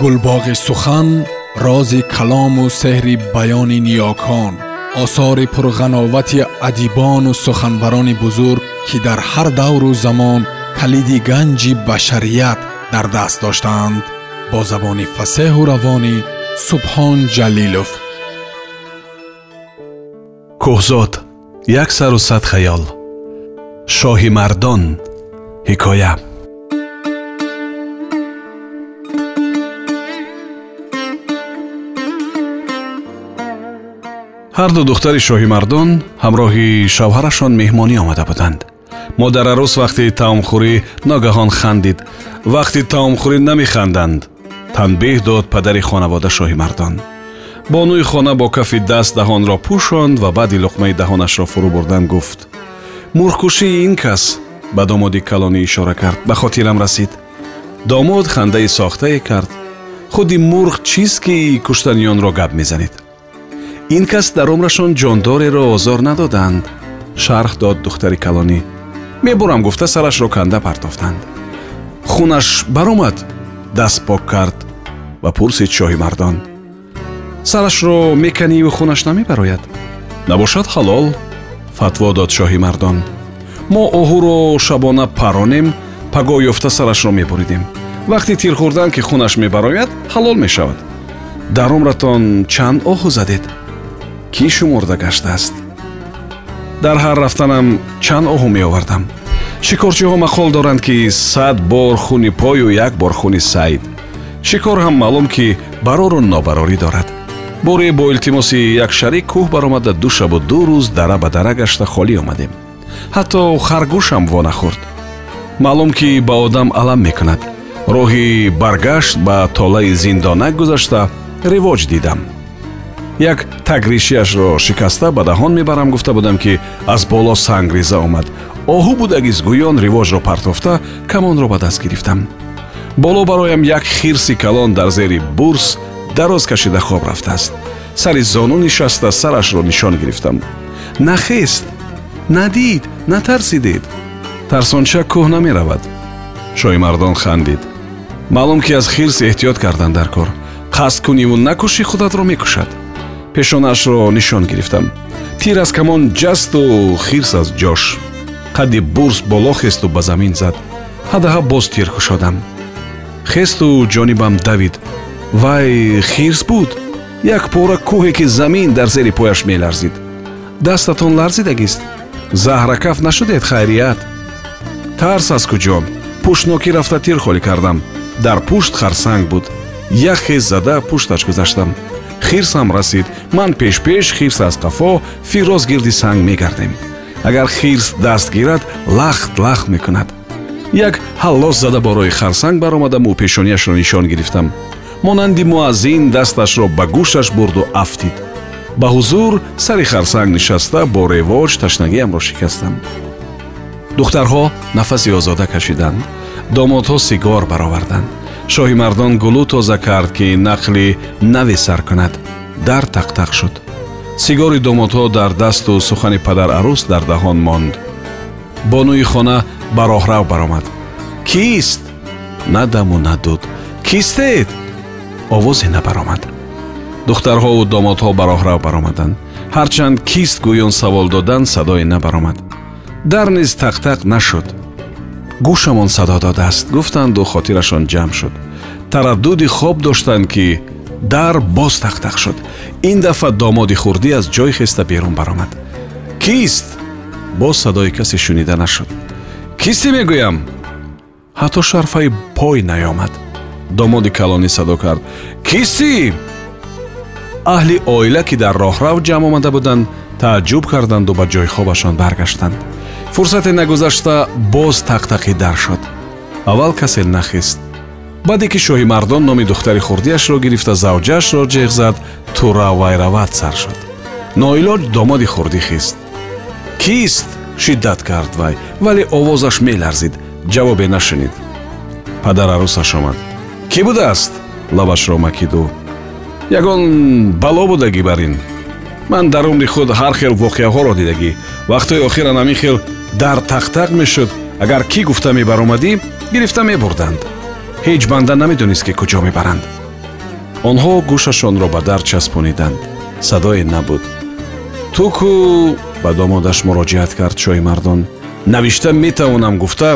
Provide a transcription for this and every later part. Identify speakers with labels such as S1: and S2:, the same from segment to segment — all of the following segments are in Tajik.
S1: гулбоғи сухан рози калому сеҳри баёни ниёкон осори пурғановати адибону суханбарони бузург ки дар ҳар давру замон калиди ганҷи башарият дар даст доштаанд бо забони фасеҳу равонӣ субҳон ҷалилов.
S2: Кӯҳзод як сару сад хаёл. Шоҳи мардон ҳикоя ҳарду духтари шоҳимардон ҳамроҳи шавҳарашон меҳмонӣ омада буданд. модар арӯс вақти таомхӯрӣ ногаҳон хандид. вақти таомхӯрӣ намеханданд. танбеҳ дод падари хонавода шоҳимардон бонӯи хона бо кафи даст даҳонро пӯшонд ва баъди луқмаи даҳонашро фурӯ бурдан гуфт. мурхкушии ин кас ба домоди калонӣ ишора кард. ба хотирам расид. домод хандаи сохтае кард. худи мурғ чист ки куштани онро гап мезанед ин кас дар умрашон ҷондореро озор надоданд. Шарҳ дод духтари калонӣ. Мебурам гуфта сарашро канда партофтанд. Хунаш баромад даст пок кард ва пурсид шоҳи мардон. Сарашро меканиву хунаш намебарояд. Набошад халол фатво дод шоҳи мардон. Мо оҳуро шабона паронем паго ёфта сарашро мебуридем. Вақти тир хӯрдан ки хунаш мебарояд ҳалол мешавад. Дар умратон чанд оҳу задед кӣ шумурда гаштааст дар ҳар рафтанам чанд оҳу меовардам. Шикорчиҳо мақол доранд ки сад бор хуни пою як бор хуни саид шикор ҳам маълум ки барору нобарорӣ дорад. Боре бо илтимоси як шарик кӯҳ баромада ду шабу ду рӯз дара ба дара гашта холӣ омадем. Ҳатто харгӯшам вонахӯрд маълум ки ба одам алам мекунад. Роҳи баргашт ба толаи зиндонак гузашта ривоҷ дидам як тагришиашро шикаста ба даҳон мебарам гуфта будам ки аз боло сангреза омад. Оҳу будагиз гӯён ривожро партофта камонро ба даст гирифтам. Боло бароям як хирси калон дар зери бурс дароз кашида хоб рафтааст. Сари зону нишаста сарашро нишон гирифтам. Нахест? Надид? Натарсидед? Тарсонча кӯҳ намеравад. Шоҳимардон хандид. Маълум ки аз хирс эҳтиёт кардан дар кор. Қасд куниву накушӣ худатро мекушад пешонаашро нишон гирифтам. Тир аз камон ҷасту хирс аз ҷош. Қадди бурс боло хесту ба замин зад. Ҳадаҳа боз тир кушодам. Хесту ҷонибам давид. Вай хирс буд? Як пора кӯҳе ки замин дар зери пояш меларзид. Дастатон ларзидагист заҳракаф нашудед хайрият. Тарс аз куҷо? Пуштнокӣ рафта тир холӣ кардам. Дар пушт харсанг буд. Як хез зада пушташ гузаштам хирсам расид ман пешпеш хирс аз қафо фироз гирди санг мегардем. Агар хирс даст гирад лахт лахт мекунад. Як ҳаллос зада борои харсанг баромадаму пешонияшро нишон гирифтам. Монанди муаззин дасташро ба гӯшаш бурду афтид. Ба ҳузур сари харсанг нишаста бо ревоҷ ташнагиамро шикастам. Духтарҳо нафаси озода кашиданд. Домодҳо сигор бароварданд шоҳи мардон гулӯ тоза кард ки нақли наве сар кунад. Дар тақтақ шуд. Сигори домодҳо дар дасту сухани падар арӯс дар даҳон монд. Бонӯи хона ба роҳрав баромад. Кист? На даму на дуд кистед? Овозе набаромад духтарҳову домодҳо ба роҳрав баромаданд. Ҳарчанд кист гӯён савол додан садое набаромад. Дар низ тақтақ нашуд гӯшамон садо додааст. гуфтанду хотирашон ҷамъ шуд. тараддуди хоб доштанд ки дар боз тақтақ шуд. ин дафъа домоди хурдӣ аз ҷой хеста берун баромад. кист? боз садои касе шунида нашуд. кистӣ мегӯям? ҳатто шарфаи пой наёмад. домоди калонӣ садо кард. кистӣ аҳли оила ки дар роҳрав ҷамъ омада буданд тааҷҷуб карданду ба ҷойхобашон баргаштанд фурсате нагузашта боз тақтақӣ дар шуд. Аввал касе нахист. Баъде ки шоҳи мардон номи духтари хурдиашро гирифта завҷаашро ҷеғ зад туравайрават сар шуд. Ноилоҷ домоди хурдӣ хист. Кист? шиддат кард вай вале овозаш меларзид. Ҷавобе нашунид падар арӯсаш омад. Кӣ будааст? лабашро макиду. Ягон бало будагӣ бар ин ман дар умри худ ҳар хел воқеаҳоро дидагӣ. Вақтҳои охиран ҳамин хел дар тақтақ мешуд. Агар кӣ гуфта мебаромадӣ гирифта мебурданд. Ҳеҷ банда намедонист ки куҷо мебаранд. Онҳо гӯшашонро ба дар часпониданд. Садое набуд. Ту кӯ ба домодаш муроҷиат кард шоҳимардон навишта метавонам гуфта?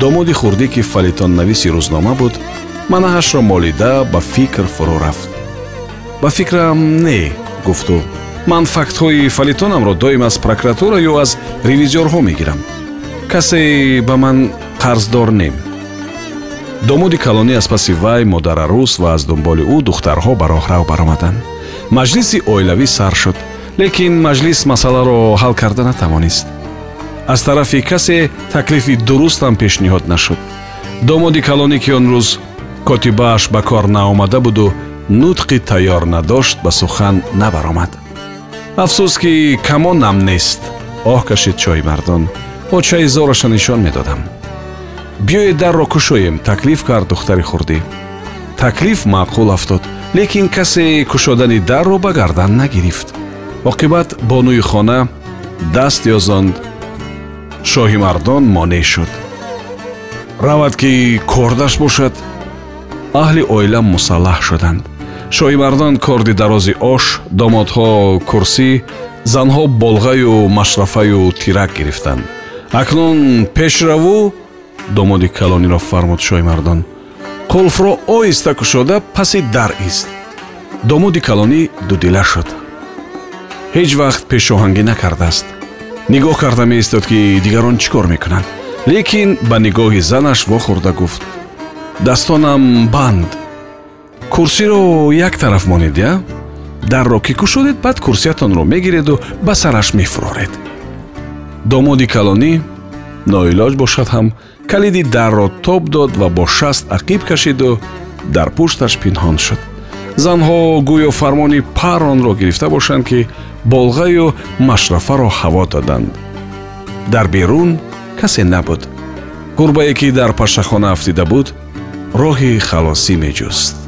S2: Домоди хурдӣ ки фалитоннависи рӯзнома буд манаҳашро молида ба фикр фурӯ рафт. Ба фикрам не гуфту ман фактҳои фалитонамро доим аз прокуратура ё аз ревизиорҳо мегирам. Касе ба ман қарздор нем. Домоди калонӣ аз паси вай модарарӯс ва аз дунболи ӯ духтарҳо ба роҳрав баромаданд. Маҷлиси оилавӣ сар шуд лекин маҷлис масъаларо ҳал карда натавонист. Аз тарафи касе таклифи дурустам пешниҳод нашуд. Домоди калонӣ ки он рӯз котибааш ба кор наомада буду нутқи тайёр надошт ба сухан набаромад афсӯс ки камонам нест. Оҳ кашид чоймардон очаи зораша нишон медодам. Биёед дарро кушоем таклиф кард духтари хурдӣ. Таклиф маъқул афтод лекин касе кушодани дарро ба гардан нагирифт. Оқибат бонуи хона даст ёзонд шоҳи мардон монеъ шуд. Равад ки кордаш бошад аҳли оила мусаллаҳ шуданд шоҳи мардон корди дарози ош домодҳо курсӣ занҳо болғаю машрафаю тирак гирифтанд. Акнун пешраву домоди калониро фармуд шоҳимардон қулфро оҳиста кушода паси дар ист. Домоди калонӣ дудила шуд. Ҳеҷ вақт пешоҳангӣ накардааст. Нигоҳ карда меистод ки дигарон чӣ кор мекунанд лекин ба нигоҳи занаш вохӯрда гуфт. Дастонам банд курсиро як тараф монед я? Дарро ки кушодед баъд курсиятонро мегиреду ба сараш мефуроред. Домоди калонӣ ноилоҷ бошад ҳам калиди дарро тоб дод ва бо шаст ақиб кашиду дар пушташ пинҳон шуд. Занҳо гӯё фармони паронро гирифта бошанд ки болғаю машрафаро ҳаво доданд. Дар берун касе набуд. Гурбае ки дар пашахона афтида буд роҳи халосӣ меҷуст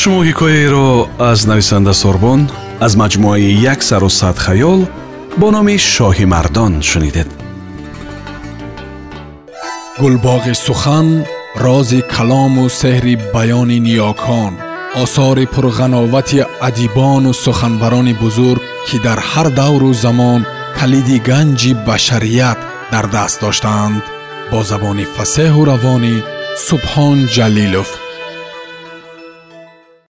S2: шумо ҳикояеро аз нависанда сорбон аз маҷмӯаи як сару сад хаёл бо номи шоҳи мардон шунидед.
S1: Гулбоғи сухан рози калому сеҳри баёни ниёкон осори пурғановати адибону суханбарони бузург ки дар ҳар давру замон калиди ганҷи башарият дар даст доштаанд бо забони фасеҳу равонӣ субҳон ҷалилов